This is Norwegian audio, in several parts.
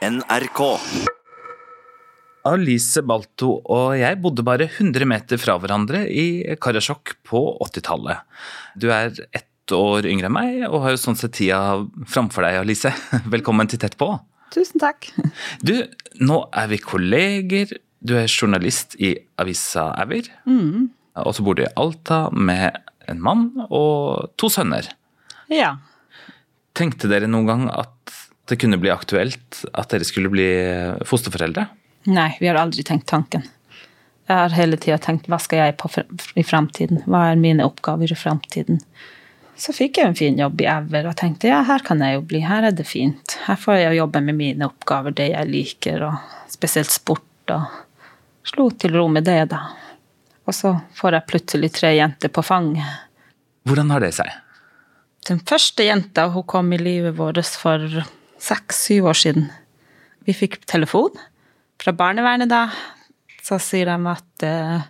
NRK. Alice Balto og jeg bodde bare 100 meter fra hverandre i Karasjok på 80-tallet. Du er ett år yngre enn meg, og har jo sånn sett tida framfor deg, Alice. Velkommen til Tett på. Tusen takk. Du, nå er vi kolleger. Du er journalist i avisa Æver. Og så bor du i Alta med en mann og to sønner. Ja. Tenkte dere noen gang at det kunne bli aktuelt at dere skulle bli fosterforeldre? Nei, vi har aldri tenkt tanken. Jeg har hele tida tenkt hva skal jeg på i framtiden? Hva er mine oppgaver i framtiden? Så fikk jeg en fin jobb i Ever og tenkte ja, her kan jeg jo bli, her er det fint. Her får jeg jobbe med mine oppgaver, det jeg liker, og spesielt sport. og Slo til ro med det, da. Og så får jeg plutselig tre jenter på fanget. Hvordan har det seg? Den første jenta hun kom i livet vårt for seks-syv år siden. Vi fikk telefon fra barnevernet da. Så sier de at eh,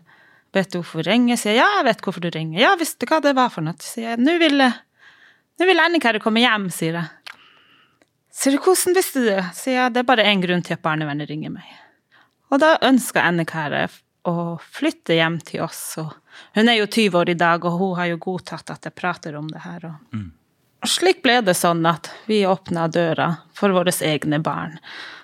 Vet du hvorfor du ringer? Sier ja, jeg vet hvorfor du ringer. Ja, visste du hva det var for noe? Sier jeg nå vil, nå vil Annika komme hjem, sier jeg. Sier du hvordan visste du? Sier jeg det er bare én grunn til at barnevernet ringer meg. Og da ønska Annika å flytte hjem til oss. Hun er jo 20 år i dag, og hun har jo godtatt at jeg prater om det her. Og og slik ble det sånn at vi åpna døra for våre egne barn.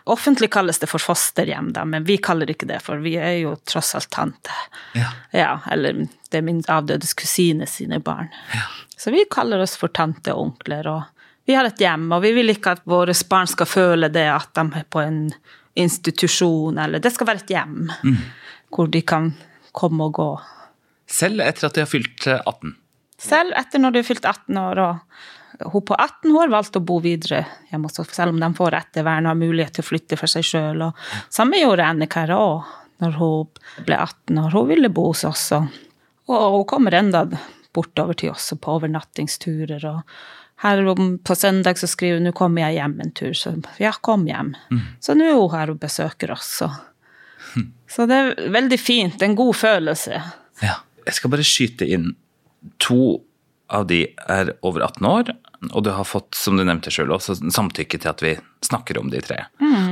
Offentlig kalles det for fosterhjem, da, men vi kaller ikke det, for vi er jo tross alt tante. Ja. Ja, eller det er min avdødes kusine sine barn. Så vi kaller oss for tante og onkler, og vi har et hjem, og vi vil ikke at våre barn skal føle det at de er på en institusjon, eller det skal være et hjem hvor de kan komme og gå. Selv etter at de har fylt eh, 18. Selv etter når de har fylt 18 år, og hun på 18 år valgte å bo videre hjemme hos oss, selv om de får ettervern og har mulighet til å flytte for seg sjøl. Samme gjorde Annika òg, når hun ble 18 år. Hun ville bo hos oss, og, og hun kommer enda bortover til oss på overnattingsturer. og her på søndag så skriver hun 'nå kommer jeg hjem en tur', så ja, kom hjem. Så nå er hun her og besøker oss. Så. så det er veldig fint, en god følelse. Ja. Jeg skal bare skyte inn. To av de er over 18 år, og du har fått, som du nevnte selv, også samtykke til at vi snakker om de tre.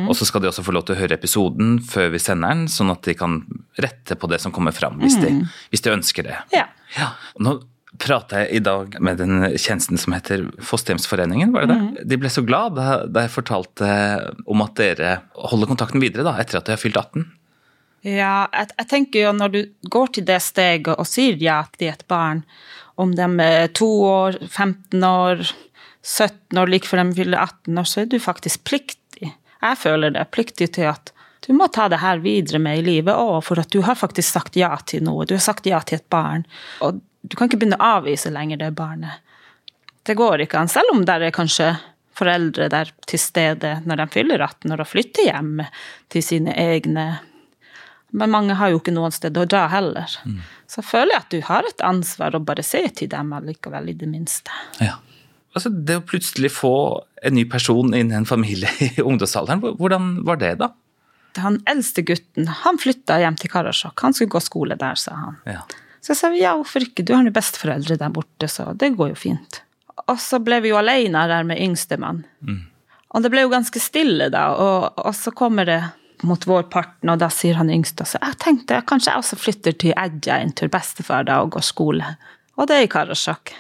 Og så skal de også få lov til å høre episoden før vi sender den, sånn at de kan rette på det som kommer fram, hvis, de, hvis de ønsker det. Ja. Ja. Nå prata jeg i dag med den tjenesten som heter Fosterhjemsforeningen, var det det? De ble så glad da jeg fortalte om at dere holder kontakten videre da, etter at de har fylt 18. Ja, jeg, jeg tenker jo når du går til det steget og sier ja til et barn, om de er to år, 15 år, 17 år, like før de fyller 18 år, så er du faktisk pliktig. Jeg føler det, pliktig til at du må ta det her videre med i livet òg, for at du har faktisk sagt ja til noe. Du har sagt ja til et barn. Og du kan ikke begynne å avvise lenger det barnet. Det går ikke an, selv om der er kanskje foreldre der til stede når de fyller 18 år og flytter hjem til sine egne men mange har jo ikke noen sted å dra heller. Så jeg føler at du har et ansvar å bare se til dem allikevel, i det minste. Ja. Altså, det å plutselig få en ny person inn i en familie i ungdomsalderen, hvordan var det da? Han eldste gutten han flytta hjem til Karasjok. Han skulle gå skole der, sa han. Ja. Så jeg sa ja, hvorfor ikke, du har jo besteforeldre der borte, så det går jo fint. Og så ble vi jo alene der med yngstemann. Og det ble jo ganske stille da, og, og så kommer det mot vårparten, og da sier han yngste også jeg tenkte kanskje jeg også flytter til Edja inn til bestefar da og går skole. Og det er i Karasjok.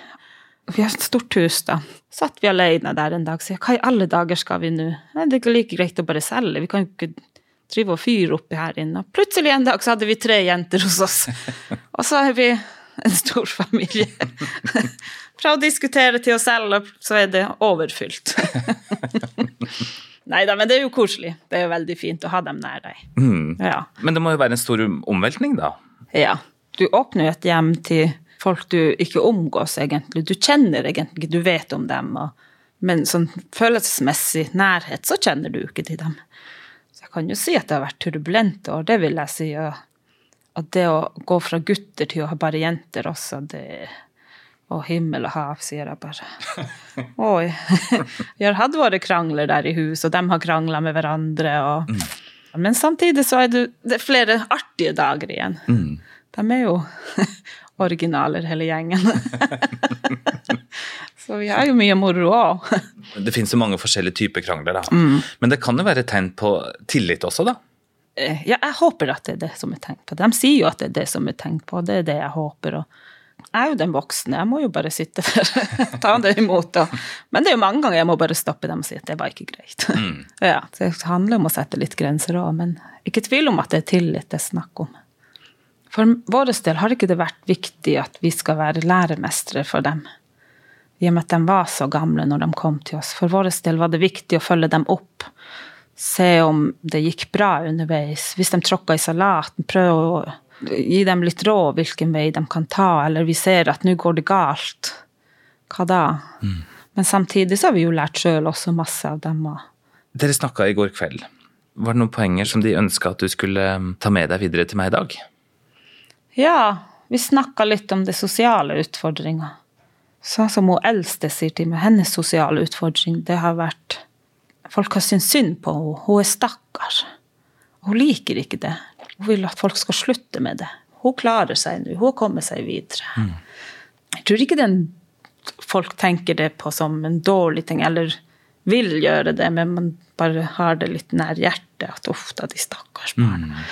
Vi har et stort hus, da. Satt vi alene der en dag og sier hva i alle dager skal vi nå? Det er ikke like greit å bare selge, vi kan jo ikke drive og fyre oppi her inne. Og plutselig en dag så hadde vi tre jenter hos oss, og så er vi en stor familie. Fra å diskutere til å selge, så er det overfylt. Nei da, men det er jo koselig. Det er jo veldig fint å ha dem nær deg. Ja. Men det må jo være en stor omveltning da? ja. Du åpner jo et hjem til folk du ikke omgås, egentlig. Du kjenner egentlig du vet om dem. Og, men sånn følelsesmessig nærhet, så kjenner du ikke til dem. Så jeg kan jo si at det har vært turbulente år, det vil jeg si. Og, at det å gå fra gutter til å ha bare jenter også, det Å, himmel og hav, sier jeg bare. Oi. Vi har hatt våre krangler der i hus, og de har krangla med hverandre. Og... Men samtidig så er det, det er flere artige dager igjen. De er jo originaler, hele gjengen. Så vi har jo mye moro òg. Det finnes jo mange forskjellige typer krangler, da. Men det kan jo være tegn på tillit også, da. Eh, Ja, jeg håper at det er det som er tenkt på. De sier jo at det er det som er tenkt på, det er det jeg håper. Og jeg er jo den voksne, jeg må jo bare sitte der ta det imot. Da. Men det er jo mange ganger jeg må bare stoppe dem og si at det var ikke greit. Ja, Det handler om å sette litt grenser òg, men ikke tvil om at det er tillit det er snakk om. For vår del har ikke det vært viktig at vi skal være læremestere for dem. I og med at de var så gamle når de kom til oss. For vår del var det viktig å følge dem opp. Se om det gikk bra underveis. Hvis de tråkka i salaten, prøve å gi dem litt råd hvilken vei de kan ta. Eller vi ser at nå går det galt. Hva da? Men samtidig så har vi jo lært sjøl også masse av dem. Dere snakka i går kveld. Var det noen poenger som de ønska at du skulle um, ta med deg videre til meg i dag? Ja, vi snakka litt om det sosiale utfordringa. Sånn som hun eldste sier til meg, hennes sosiale utfordring, det har vært Folk har syntes synd på henne. Hun er stakkar. Hun liker ikke det. Hun vil at folk skal slutte med det. Hun klarer seg nå. Hun har kommet seg videre. Jeg tror ikke den folk tenker det på som en dårlig ting, eller vil gjøre det, men man bare har det litt nær hjertet, at uff da, de stakkars barna.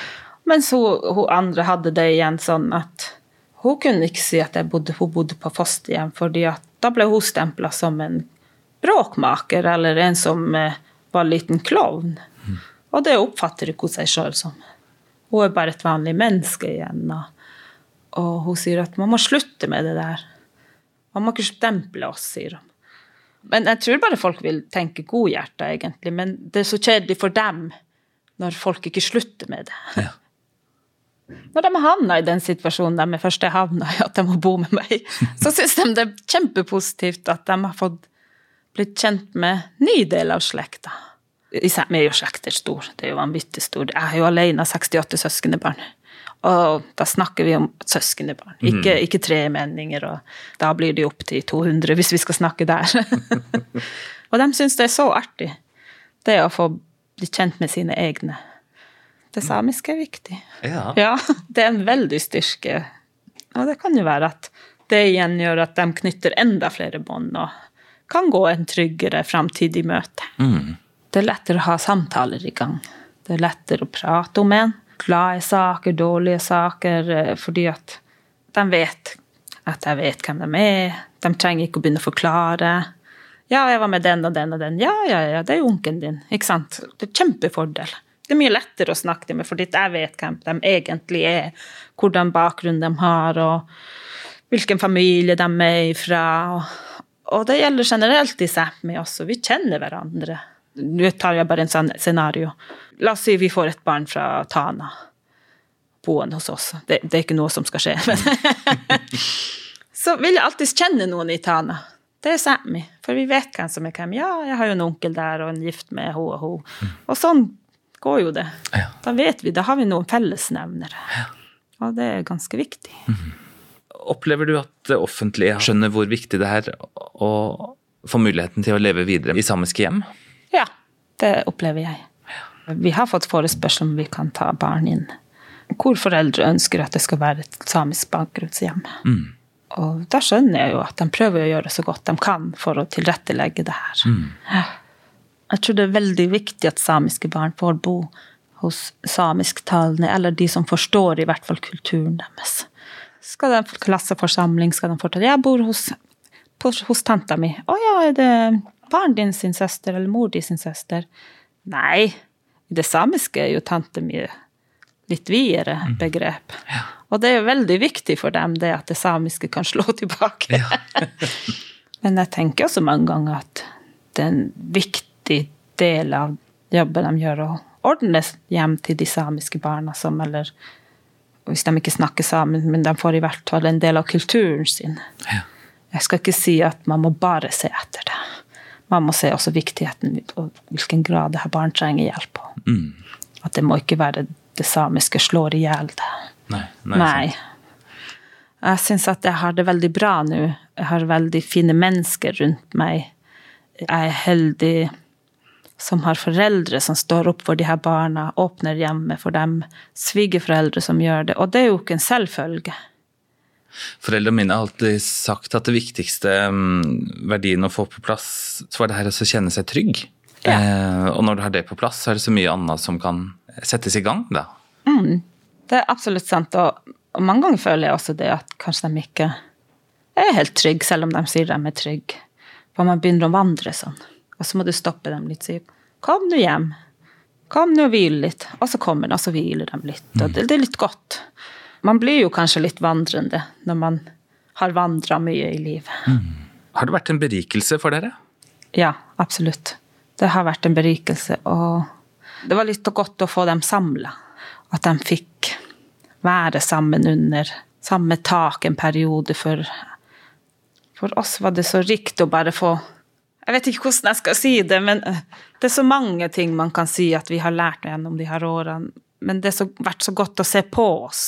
Mens hun, hun andre hadde det igjen sånn at hun kunne ikke si at bodde, hun bodde på fosterhjem, fordi at da ble hun stempla som en bråkmaker eller en som eh, var en liten klovn. Og det oppfatter ikke hun seg sjøl som. Hun er bare et vanlig menneske igjen. Og, og hun sier at man må slutte med det der. Man må ikke stemple oss, sier hun. Men jeg tror bare folk vil tenke godhjerta, egentlig. Men det er så kjedelig for dem når folk ikke slutter med det. Ja. Når de har havna i den situasjonen de først er havna i, at de må bo med meg, så syns de det er kjempepositivt at de har fått blitt kjent med ny del av slekta. Vi er jo slekter stor, det er jo vanvittig stor. Jeg er jo alene 68 søskenbarn. Og da snakker vi om søskenbarn, ikke, ikke tremenninger, og da blir det opp til 200 hvis vi skal snakke der. og de syns det er så artig, det å få bli kjent med sine egne. Det samiske er viktig. Ja. Ja, det er en veldig styrke. Og det kan jo være at det igjen gjør at de knytter enda flere bånd og kan gå en tryggere framtidig møte. Det er lettere å ha samtaler i gang. Det er lettere å prate om en. Glade saker, dårlige saker, eh, fordi at de vet at jeg vet hvem de er. De trenger ikke å begynne å forklare. Ja, jeg var med den og den og den. Ja, ja, ja, det er jo onkelen din. Ikke sant? Det er kjempefordel. Det er mye lettere å snakke meg, fordi jeg vet hvem de egentlig er, hvordan bakgrunn de har, og hvilken familie de er ifra. Og, og det gjelder generelt i Sápmi også. Vi kjenner hverandre. Nå tar jeg bare en sånn scenario. La oss si vi får et barn fra Tana boende hos oss. Det, det er ikke noe som skal skje. Men så vil jeg alltid kjenne noen i Tana. Det er Sápmi, for vi vet hvem som er hvem. Ja, jeg har jo en onkel der, og en gift med ho og ho. Og sånn går jo det. Ja. Da vet vi, da har vi noen fellesnevnere. Og det er ganske viktig. Opplever du at det offentlige skjønner hvor viktig det er å få muligheten til å leve videre i samiske hjem? Ja, det opplever jeg. Vi har fått forespørsel om vi kan ta barn inn hvor foreldre ønsker at det skal være et samisk bakgrunnshjem. Og da skjønner jeg jo at de prøver å gjøre så godt de kan for å tilrettelegge det her. Mm. Jeg tror det er veldig viktig at samiske barn får bo hos samisktalende, eller de som forstår i hvert fall kulturen deres. Skal de få klasseforsamling, skal de fortelle Jeg bor hos, på, hos tanta mi. Å ja, er det barn din sin søster, eller mor din sin søster? Nei, i det samiske er jo tante mi litt videre begrep. Og det er jo veldig viktig for dem det at det samiske kan slå tilbake. Men jeg tenker også mange ganger at det er en viktig del av jobben de gjør, å ordne hjem til de samiske barna som eller Hvis de ikke snakker sammen, men de får i hvert fall en del av kulturen sin. Ja. Jeg skal ikke si at man må bare se etter det. Man må se også viktigheten og hvilken grad det her barn trenger hjelp på. At det må ikke være det samiske slår i hjel det. Nei. nei, Nei. Jeg syns at jeg har det veldig bra nå. Jeg har veldig fine mennesker rundt meg. Jeg er heldig som har foreldre som står opp for de her barna, åpner hjemmet for dem. Svigerforeldre som gjør det. Og det er jo ikke en selvfølge. Foreldrene mine har alltid sagt at det viktigste mm, verdien å få på plass, så var det her å kjenne seg trygg. Ja. Eh, og når du har det på plass, så er det så mye annet som kan settes i gang, da. Det er absolutt sant. Og, og mange ganger føler jeg også det at kanskje de ikke er helt trygge, selv om de sier de er trygge. For man begynner å vandre sånn. Og så må du stoppe dem litt. og Si 'kom nå hjem'. Kom nå og hvil litt. Og så kommer de, og så hviler de litt. Og det, det er litt godt. Man blir jo kanskje litt vandrende når man har vandra mye i livet. Har det vært en berikelse for dere? Ja, absolutt. Det har vært en berikelse. Og det var litt godt å få dem samla. At de fikk være sammen under samme tak en periode. For, for oss var det så rikt å bare få Jeg vet ikke hvordan jeg skal si det, men det er så mange ting man kan si at vi har lært gjennom de her årene. Men det har vært så godt å se på oss.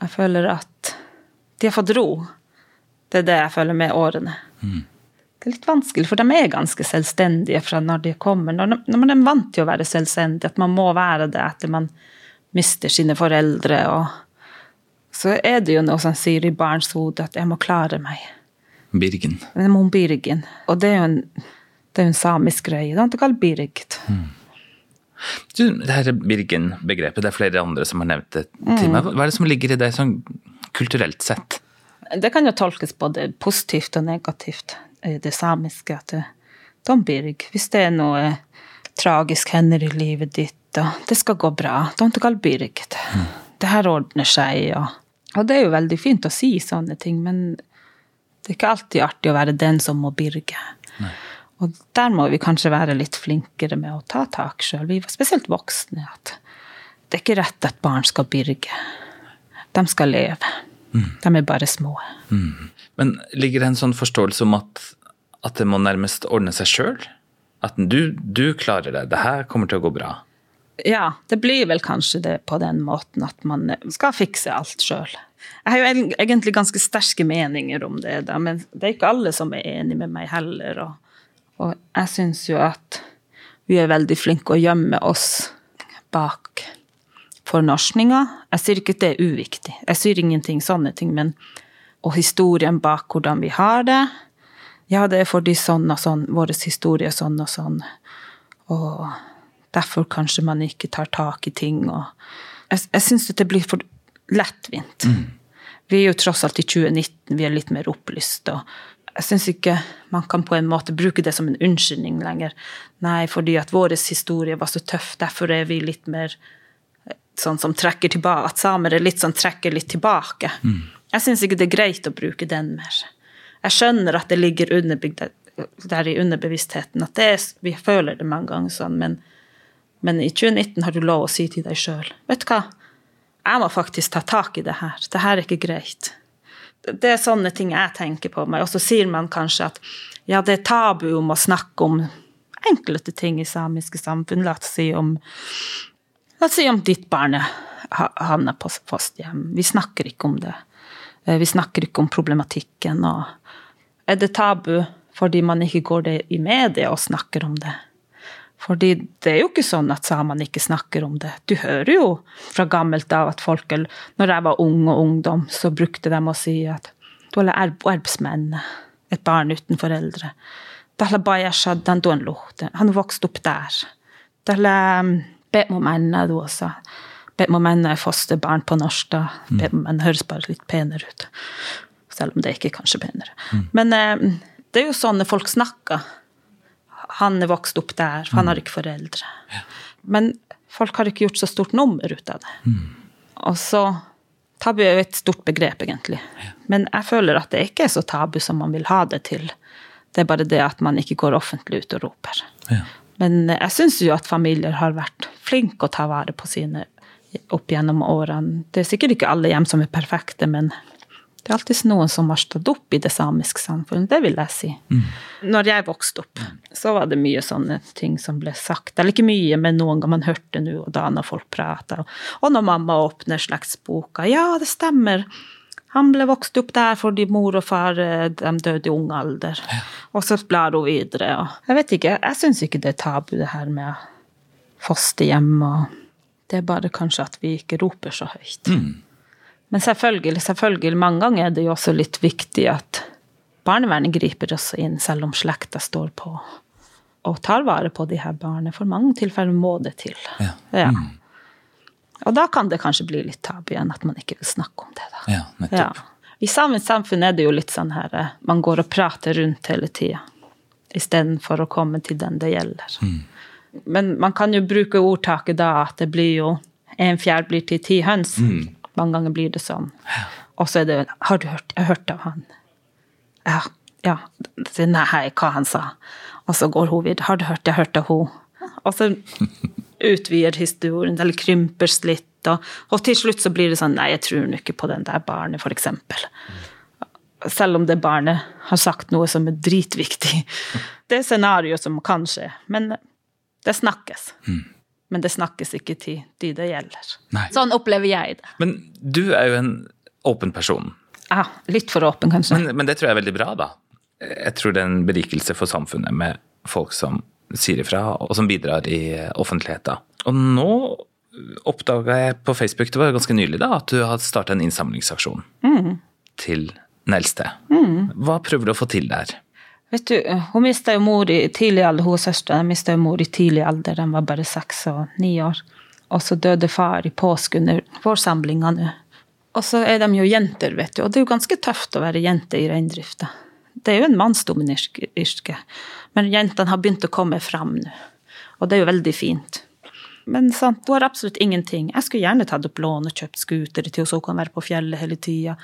Jeg føler at de har fått ro. Det er det jeg føler med årene. Det er litt vanskelig, for de er ganske selvstendige fra når de kommer. Når de, når man er vant til å være selvstendig, at man må være det etter man mister sine foreldre. Og så er det jo noe som sier i barns hode at 'jeg må klare meg'. Birgen. Birgen. Og det er jo en, det er en samisk greie. Det er ikke kalt Birgt. Du, det her Birgen-begrepet, det er flere andre som har nevnt det til meg. Hva er det som ligger i det sånn kulturelt sett? Det kan jo tolkes både positivt og negativt, det samiske. At Don Birg, hvis det er noe tragisk hender i livet ditt, og det skal gå bra, Don Tegal Birg Det her ordner seg, og, og det er jo veldig fint å si sånne ting, men det er ikke alltid artig å være den som må birge. Og der må vi kanskje være litt flinkere med å ta tak sjøl. Vi var spesielt voksne. at Det er ikke rett at barn skal birge. De skal leve. De er bare små. Men ligger det en sånn forståelse om at, at det må nærmest ordne seg sjøl? At du, du klarer det, det her kommer til å gå bra. Ja, det blir vel kanskje det på den måten at man skal fikse alt sjøl. Jeg har jo egentlig ganske sterke meninger om det, da, men det er ikke alle som er enig med meg heller. Og, og jeg syns jo at vi er veldig flinke å gjemme oss bak fornorskninga. Jeg sier ikke at det er uviktig, jeg sier ingenting sånne ting, men og historien bak hvordan vi har det. Ja, det er fordi sånn og sånn, vår historie er sånn og sånn. Og derfor kanskje man ikke tar tak i ting. Og jeg jeg syns det blir for lettvint. Vi er jo tross alt i 2019, vi er litt mer opplyst. og jeg syns ikke man kan på en måte bruke det som en unnskyldning lenger. Nei, fordi at vår historie var så tøff, derfor er vi litt mer sånn som trekker tilbake, at samer er litt sånn trekker litt tilbake. Jeg syns ikke det er greit å bruke den mer. Jeg skjønner at det ligger underbygd der, i underbevisstheten, at det er, vi føler det mange ganger sånn, men, men i 2019 har du lov å si til deg sjøl Vet du hva, jeg må faktisk ta tak i det her. Det her er ikke greit. Det er sånne ting jeg tenker på meg. Og så sier man kanskje at ja, det er tabu om å snakke om enkelte ting i samiske samfunn. La oss si om La oss si om ditt barn havner på fosterhjem. Vi snakker ikke om det. Eh, Vi snakker ikke om problematikken. Og er det tabu fordi man ikke går det i media og snakker om det? Fordi det er jo ikke sånn at samene ikke snakker om det. Du hører jo fra gammelt av at folk Når jeg var ung og ungdom, så brukte de å si at du er et barn uten foreldre. Han vokste opp der. Bemomenna du også. Bemomenna er fosterbarn på norsk, da. Bemomenna høres bare litt penere ut. Selv om det ikke er kanskje penere. Men eh, det er jo sånn folk snakker han er vokst opp der, for han har ikke foreldre. Men folk har ikke gjort så stort nummer ut av det. Og så Tabu er jo et stort begrep, egentlig. Men jeg føler at det ikke er så tabu som man vil ha det til. Det er bare det at man ikke går offentlig ut og roper. Ja. Men jeg syns jo at familier har vært flinke å ta vare på sine opp gjennom årene. Det er sikkert ikke alle hjem som er perfekte, men det er alltid noen som har stått opp i det samiske samfunnet, det vil jeg si. Når jeg vokste opp, så var det mye sånne ting som ble sagt. Eller ikke mye, men noen ganger man hørte nå og da når folk prata. Og når mamma åpner slektsboka, ja, det stemmer. Han ble vokst opp der fordi mor og far eh, de døde i ung alder. Og så blar hun videre. Og jeg vet ikke, jeg syns ikke det er tabu, det her med fosterhjem og Det er bare kanskje at vi ikke roper så høyt. Men selvfølgelig, selvfølgelig, mange ganger er det jo også litt viktig at barnevernet griper også inn, selv om slekta står på og tar vare på de her barna. For mange tilfeller må det til. Ja. Ja. Og da kan det kanskje bli litt tabu igjen, at man ikke vil snakke om det. da. Ja, nettopp. I samisk samfunn er det jo litt sånn her eh, Man går og prater rundt hele tida. Istedenfor å komme til den det gjelder. Men man kan jo bruke ordtaket da at det blir jo en fjær blir til ti høns. Mange ganger blir det sånn. Og så er det Har du hørt? Jeg har hørt av han. Ja. ja. Nei, hva han sa. Og så går hun videre. Har du hørt? Jeg hørte hun. Og så utvider historien, eller krympes litt. Og, og til slutt så blir det sånn Nei, jeg tror nå ikke på den der barnet, eksempel. Selv om det barnet har sagt noe som er dritviktig. Det er scenario som kan skje. Men det snakkes. Men det snakkes ikke til de det gjelder. Nei. Sånn opplever jeg det. Men du er jo en åpen person. Ja, litt for åpen, kanskje. Men, men det tror jeg er veldig bra, da. Jeg tror det er en berikelse for samfunnet med folk som sier ifra, og som bidrar i offentligheten. Og nå oppdaga jeg på Facebook, det var ganske nylig, da, at du har starta en innsamlingsaksjon til den eldste. Hva prøver du å få til der? Vet du, hun mista jo mor i tidlig alder, hun søstera mista jo mor i tidlig alder, den var bare seks og ni år. Og så døde far i påske under vårsamlinga nå. Og så er de jo jenter, vet du, og det er jo ganske tøft å være jente i reindrifta. Det er jo en mannsdominert yrke, men jentene har begynt å komme fram nå. Og det er jo veldig fint. Men sant, hun har absolutt ingenting. Jeg skulle gjerne tatt opp lån og kjøpt scooter til henne, så hun kan være på fjellet hele tida.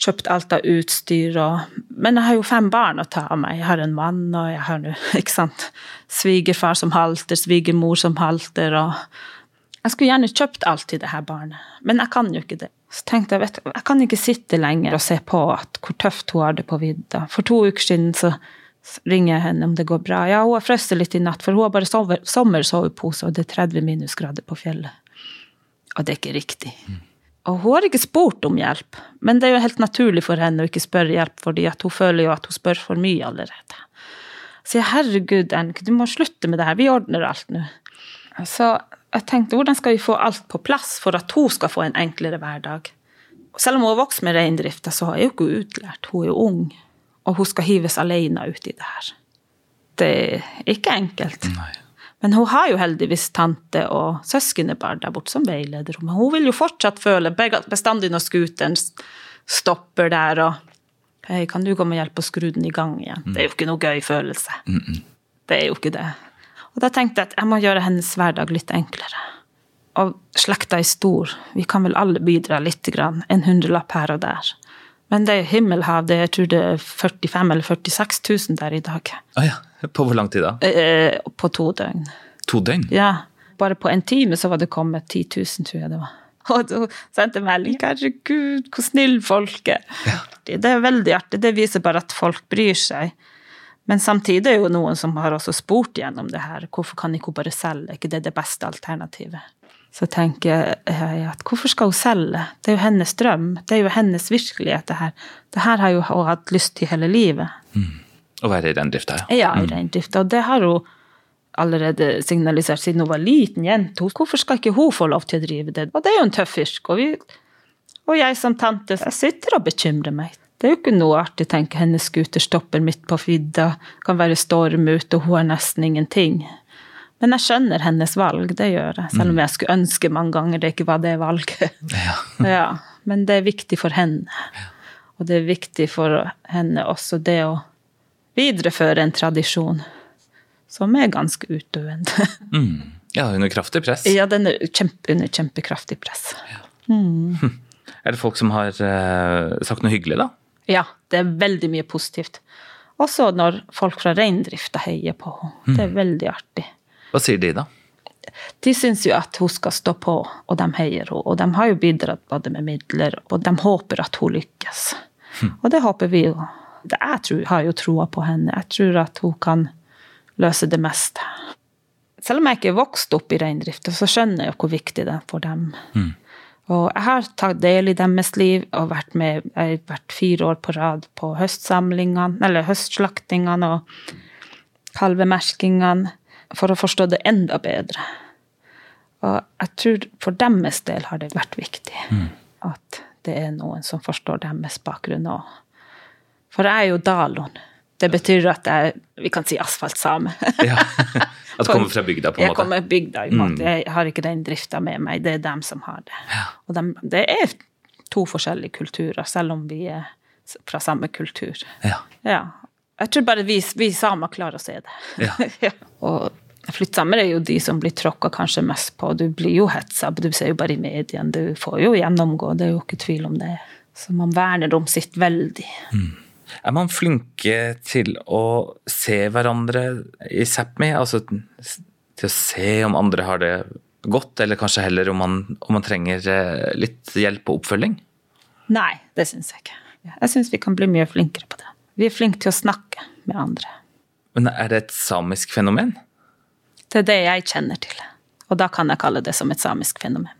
Kjøpt alt av utstyr og Men jeg har jo fem barn å ta av meg. Jeg har en mann, og jeg har nå, ikke sant, svigerfar som halter, svigermor som halter, og Jeg skulle gjerne kjøpt alt til det her barnet, men jeg kan jo ikke det. Så tenkte jeg, vet du, jeg kan ikke sitte lenger og se på at hvor tøft hun har det på vidda. For to uker siden så ringer jeg henne om det går bra. Ja, hun har frosset litt i natt, for hun har bare sommersovepose, og det er 30 minusgrader på fjellet. Og det er ikke riktig. Og hun har ikke spurt om hjelp, men det er jo helt naturlig for henne å ikke spørre hjelp, fordi hun føler jo at hun spør for mye allerede. Så jeg, herregud, Enk, du må slutte med det her, vi ordner alt nå. Så jeg tenkte, hvordan skal vi få alt på plass for at hun skal få en enklere hverdag? Selv om hun har vokst med reindrifta, så er jo ikke hun utlært, hun er jo ung, og hun skal hives alene ut i det her. Det er ikke enkelt. Nei. Men hun har jo heldigvis tante og søskenbarn der borte som veileder. Men hun vil jo fortsatt føle bestandig når scooteren stopper der og Hei, kan du komme og hjelpe å skru den i gang igjen? Det er jo ikke noe gøy følelse. Det er jo ikke det. Og da tenkte jeg at jeg må gjøre hennes hverdag litt enklere. Og slekta er stor. Vi kan vel alle bidra litt, grann. En hundrelapp her og der. Men det er himmelhav. Det, jeg tror det er 45 eller 46 000 der i dag. Oh, ja. På hvor lang tid da? Eh, på to døgn. To døgn? Ja, bare på en time så var det kommet 10 000, tror jeg det var. Og hun sendte melding. Herregud, hvor snill folk er. Det er veldig artig. Det viser bare at folk bryr seg. Men samtidig er jo noen som har også spurt gjennom det her. Hvorfor kan ikke hun bare selge? Ikke det det beste alternativet? Så tenker jeg at hvorfor skal hun selge? Det er jo hennes drøm. Det er jo hennes virkelighet, det her. Det her har jo hun hatt lyst til hele livet. Å være i reindrifta, ja. Ja, i reindrifta. Og det har hun allerede signalisert siden hun var liten jente. Hvorfor skal ikke hun få lov til å drive det? Og det er jo en tøff yrke. Og, vi, og jeg som tante, jeg sitter og bekymrer meg. Det er jo ikke noe artig å tenke hennes scooter stopper midt på vidda, kan være storm ute, og hun har nesten ingenting. Men jeg skjønner hennes valg, det gjør jeg. Selv om jeg skulle ønske mange ganger det ikke var det valget. Ja. Ja, men det er viktig for henne. Og det er viktig for henne også det å videreføre en tradisjon som er ganske utdøende. Ja, under kraftig press. Ja, den er kjempe, under kjempekraftig press. Er det folk som har uh, sagt noe hyggelig, da? Ja, det er veldig mye positivt. Også når folk fra reindrifta heier på henne. Det er veldig artig. Hva sier de, da? De syns jo at hun skal stå på, og de heier henne. Og de har jo bidratt både med midler, og de håper at hun lykkes. Og det håper vi jo. Det Jeg tror, har jo troa på henne. Jeg tror at hun kan løse det meste. Selv om jeg ikke er vokst opp i reindrifta, så skjønner jeg jo hvor viktig det er for dem. Og jeg har tatt del i deres liv og vært med jeg har vært fire år på rad på høstsamlingene, eller høstslaktingene og kalvemerkingene, for å forstå det enda bedre. Og jeg tror for deres del har det vært viktig. At det er noen som forstår deres bakgrunn òg. For jeg er jo dalon. Det betyr at jeg Vi kan si asfaltsame. Ja. At du kommer fra bygda, på en måte? jeg kommer bygda, i måte. Jeg har ikke den drifta med meg, det er dem som har det. Og de, det er to forskjellige kulturer, selv om vi er fra samme kultur. Ja. Ja. Jeg tror bare vi, vi samer klarer å se det. Ja. Ja. Og flyttsamer er jo de som blir tråkka kanskje mest på. Du blir jo hetsa, du ser jo bare i mediene. Du får jo gjennomgå, det er jo ikke tvil om det. Så man verner om sitt veldig. Er man flinke til å se hverandre i Sápmi? Altså til å se om andre har det godt, eller kanskje heller om man, om man trenger eh, litt hjelp og oppfølging? Nei, det syns jeg ikke. Jeg syns vi kan bli mye flinkere på det. Vi er flinke til å snakke med andre. Men er det et samisk fenomen? Det er det jeg kjenner til. Og da kan jeg kalle det som et samisk fenomen.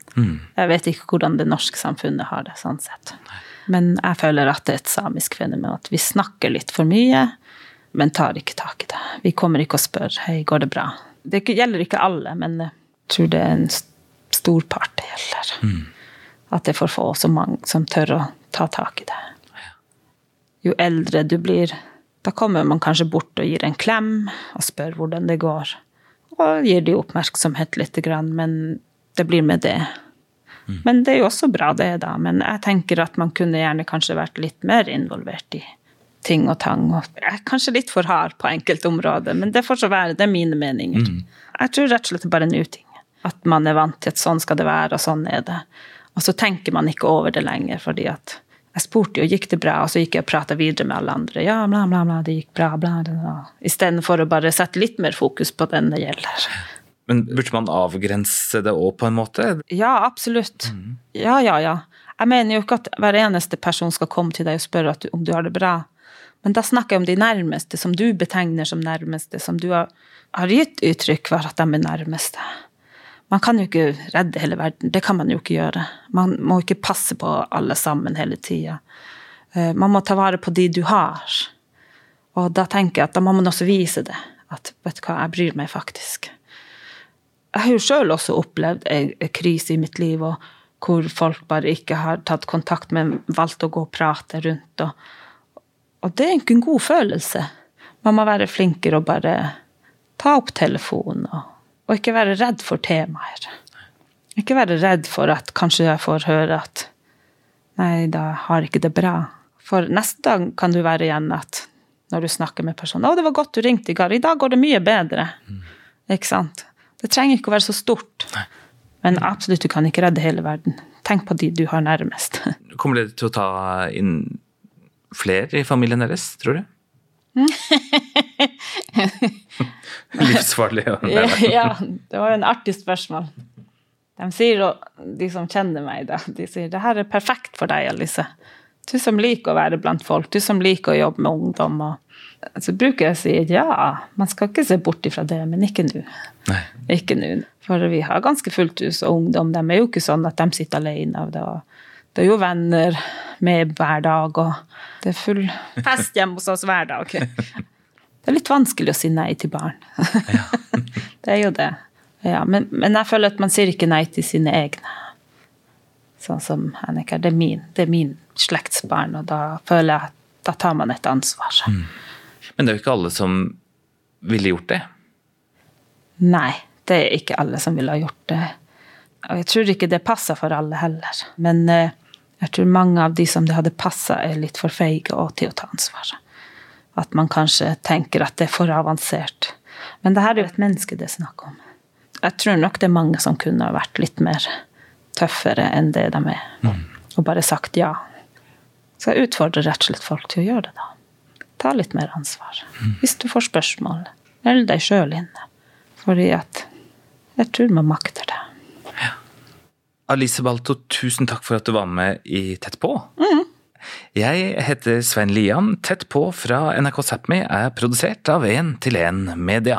Jeg vet ikke hvordan det norske samfunnet har det, sånn sett. Men jeg føler at det er et samisk fenomen. At vi snakker litt for mye, men tar ikke tak i det. Vi kommer ikke og spør hei, går det bra. Det gjelder ikke alle, men jeg tror det er en stor part det gjelder. At det er for få så mange som tør å ta tak i det. Jo eldre du blir, da kommer man kanskje bort og gir en klem og spør hvordan det går. Og gir de oppmerksomhet litt, grann, men det blir med det. Men det er jo også bra, det, da. Men jeg tenker at man kunne gjerne kanskje vært litt mer involvert i ting og tang. Jeg er kanskje litt for hard på enkelte områder, men det får så være. Det er mine meninger. Jeg tror rett og slett det er bare en uting. At man er vant til at sånn skal det være, og sånn er det. Og så tenker man ikke over det lenger, fordi at jeg spurte jo gikk det bra, og så gikk jeg og prata videre med alle andre. Ja, bla, bla, bla, det gikk bra, bla, bla. Istedenfor å bare sette litt mer fokus på den det gjelder. Men burde man avgrense det òg, på en måte? Ja, absolutt. Ja, ja, ja. Jeg mener jo ikke at hver eneste person skal komme til deg og spørre du, om du har det bra. Men da snakker jeg om de nærmeste, som du betegner som nærmeste, som du har, har gitt uttrykk for at de er nærmeste. Man kan jo ikke redde hele verden. Det kan man jo ikke gjøre. Man må ikke passe på alle sammen hele tida. Man må ta vare på de du har. Og da tenker jeg at da må man også vise det. At vet du hva, jeg bryr meg faktisk. Jeg har jo sjøl også opplevd en krise i mitt liv, og hvor folk bare ikke har tatt kontakt, men valgt å gå og prate rundt. Og, og det er ikke en god følelse. Man må være flinkere og bare ta opp telefonen, og, og ikke være redd for temaer. Ikke være redd for at kanskje jeg får høre at nei, da har ikke det bra. For neste dag kan du være igjen at når du snakker med personen 'Å, det var godt du ringte i går. I dag går det mye bedre.' Ikke sant? Det trenger ikke å være så stort. Men absolutt, du kan ikke redde hele verden. Tenk på de du har nærmest. Kommer dere til å ta inn flere i familien deres, tror du? Livsfarlig. å- ja, det var jo en artig spørsmål. De sier, de som kjenner meg, de sier det her er perfekt for deg, Alice. Du som liker å være blant folk, du som liker å jobbe med ungdom. Og, så bruker jeg å si ja, man skal ikke se bort ifra det, men ikke nå. Nei. Ikke nå. For vi har ganske fullt hus, og ungdom de er jo ikke sånn at de sitter alene. Det, det er jo venner med hver dag, og det er full fest hjemme hos oss hver dag. Det er litt vanskelig å si nei til barn. Ja. det er jo det. Ja, men, men jeg føler at man sier ikke nei til sine egne. Sånn som Annika. Det er min, det er min slektsbarn, og da føler jeg at da tar man et ansvar. Men det er jo ikke alle som ville gjort det. Nei, det er ikke alle som ville ha gjort det. Og jeg tror ikke det passer for alle heller. Men eh, jeg tror mange av de som det hadde passa, er litt for feige og til å ta ansvar. At man kanskje tenker at det er for avansert. Men det her er jo et menneske det er snakk om. Jeg tror nok det er mange som kunne ha vært litt mer tøffere enn det de er. Og bare sagt ja. Så jeg utfordrer rett og slett folk til å gjøre det, da. Ta litt mer ansvar. Hvis du får spørsmål, meld deg sjøl inne. Fordi at jeg tror man makter det. Alice Balto, tusen takk for at du var med i Tett på. Jeg heter Svein Lian. Tett på fra NRK Sápmi er produsert av 1 til 1 Media.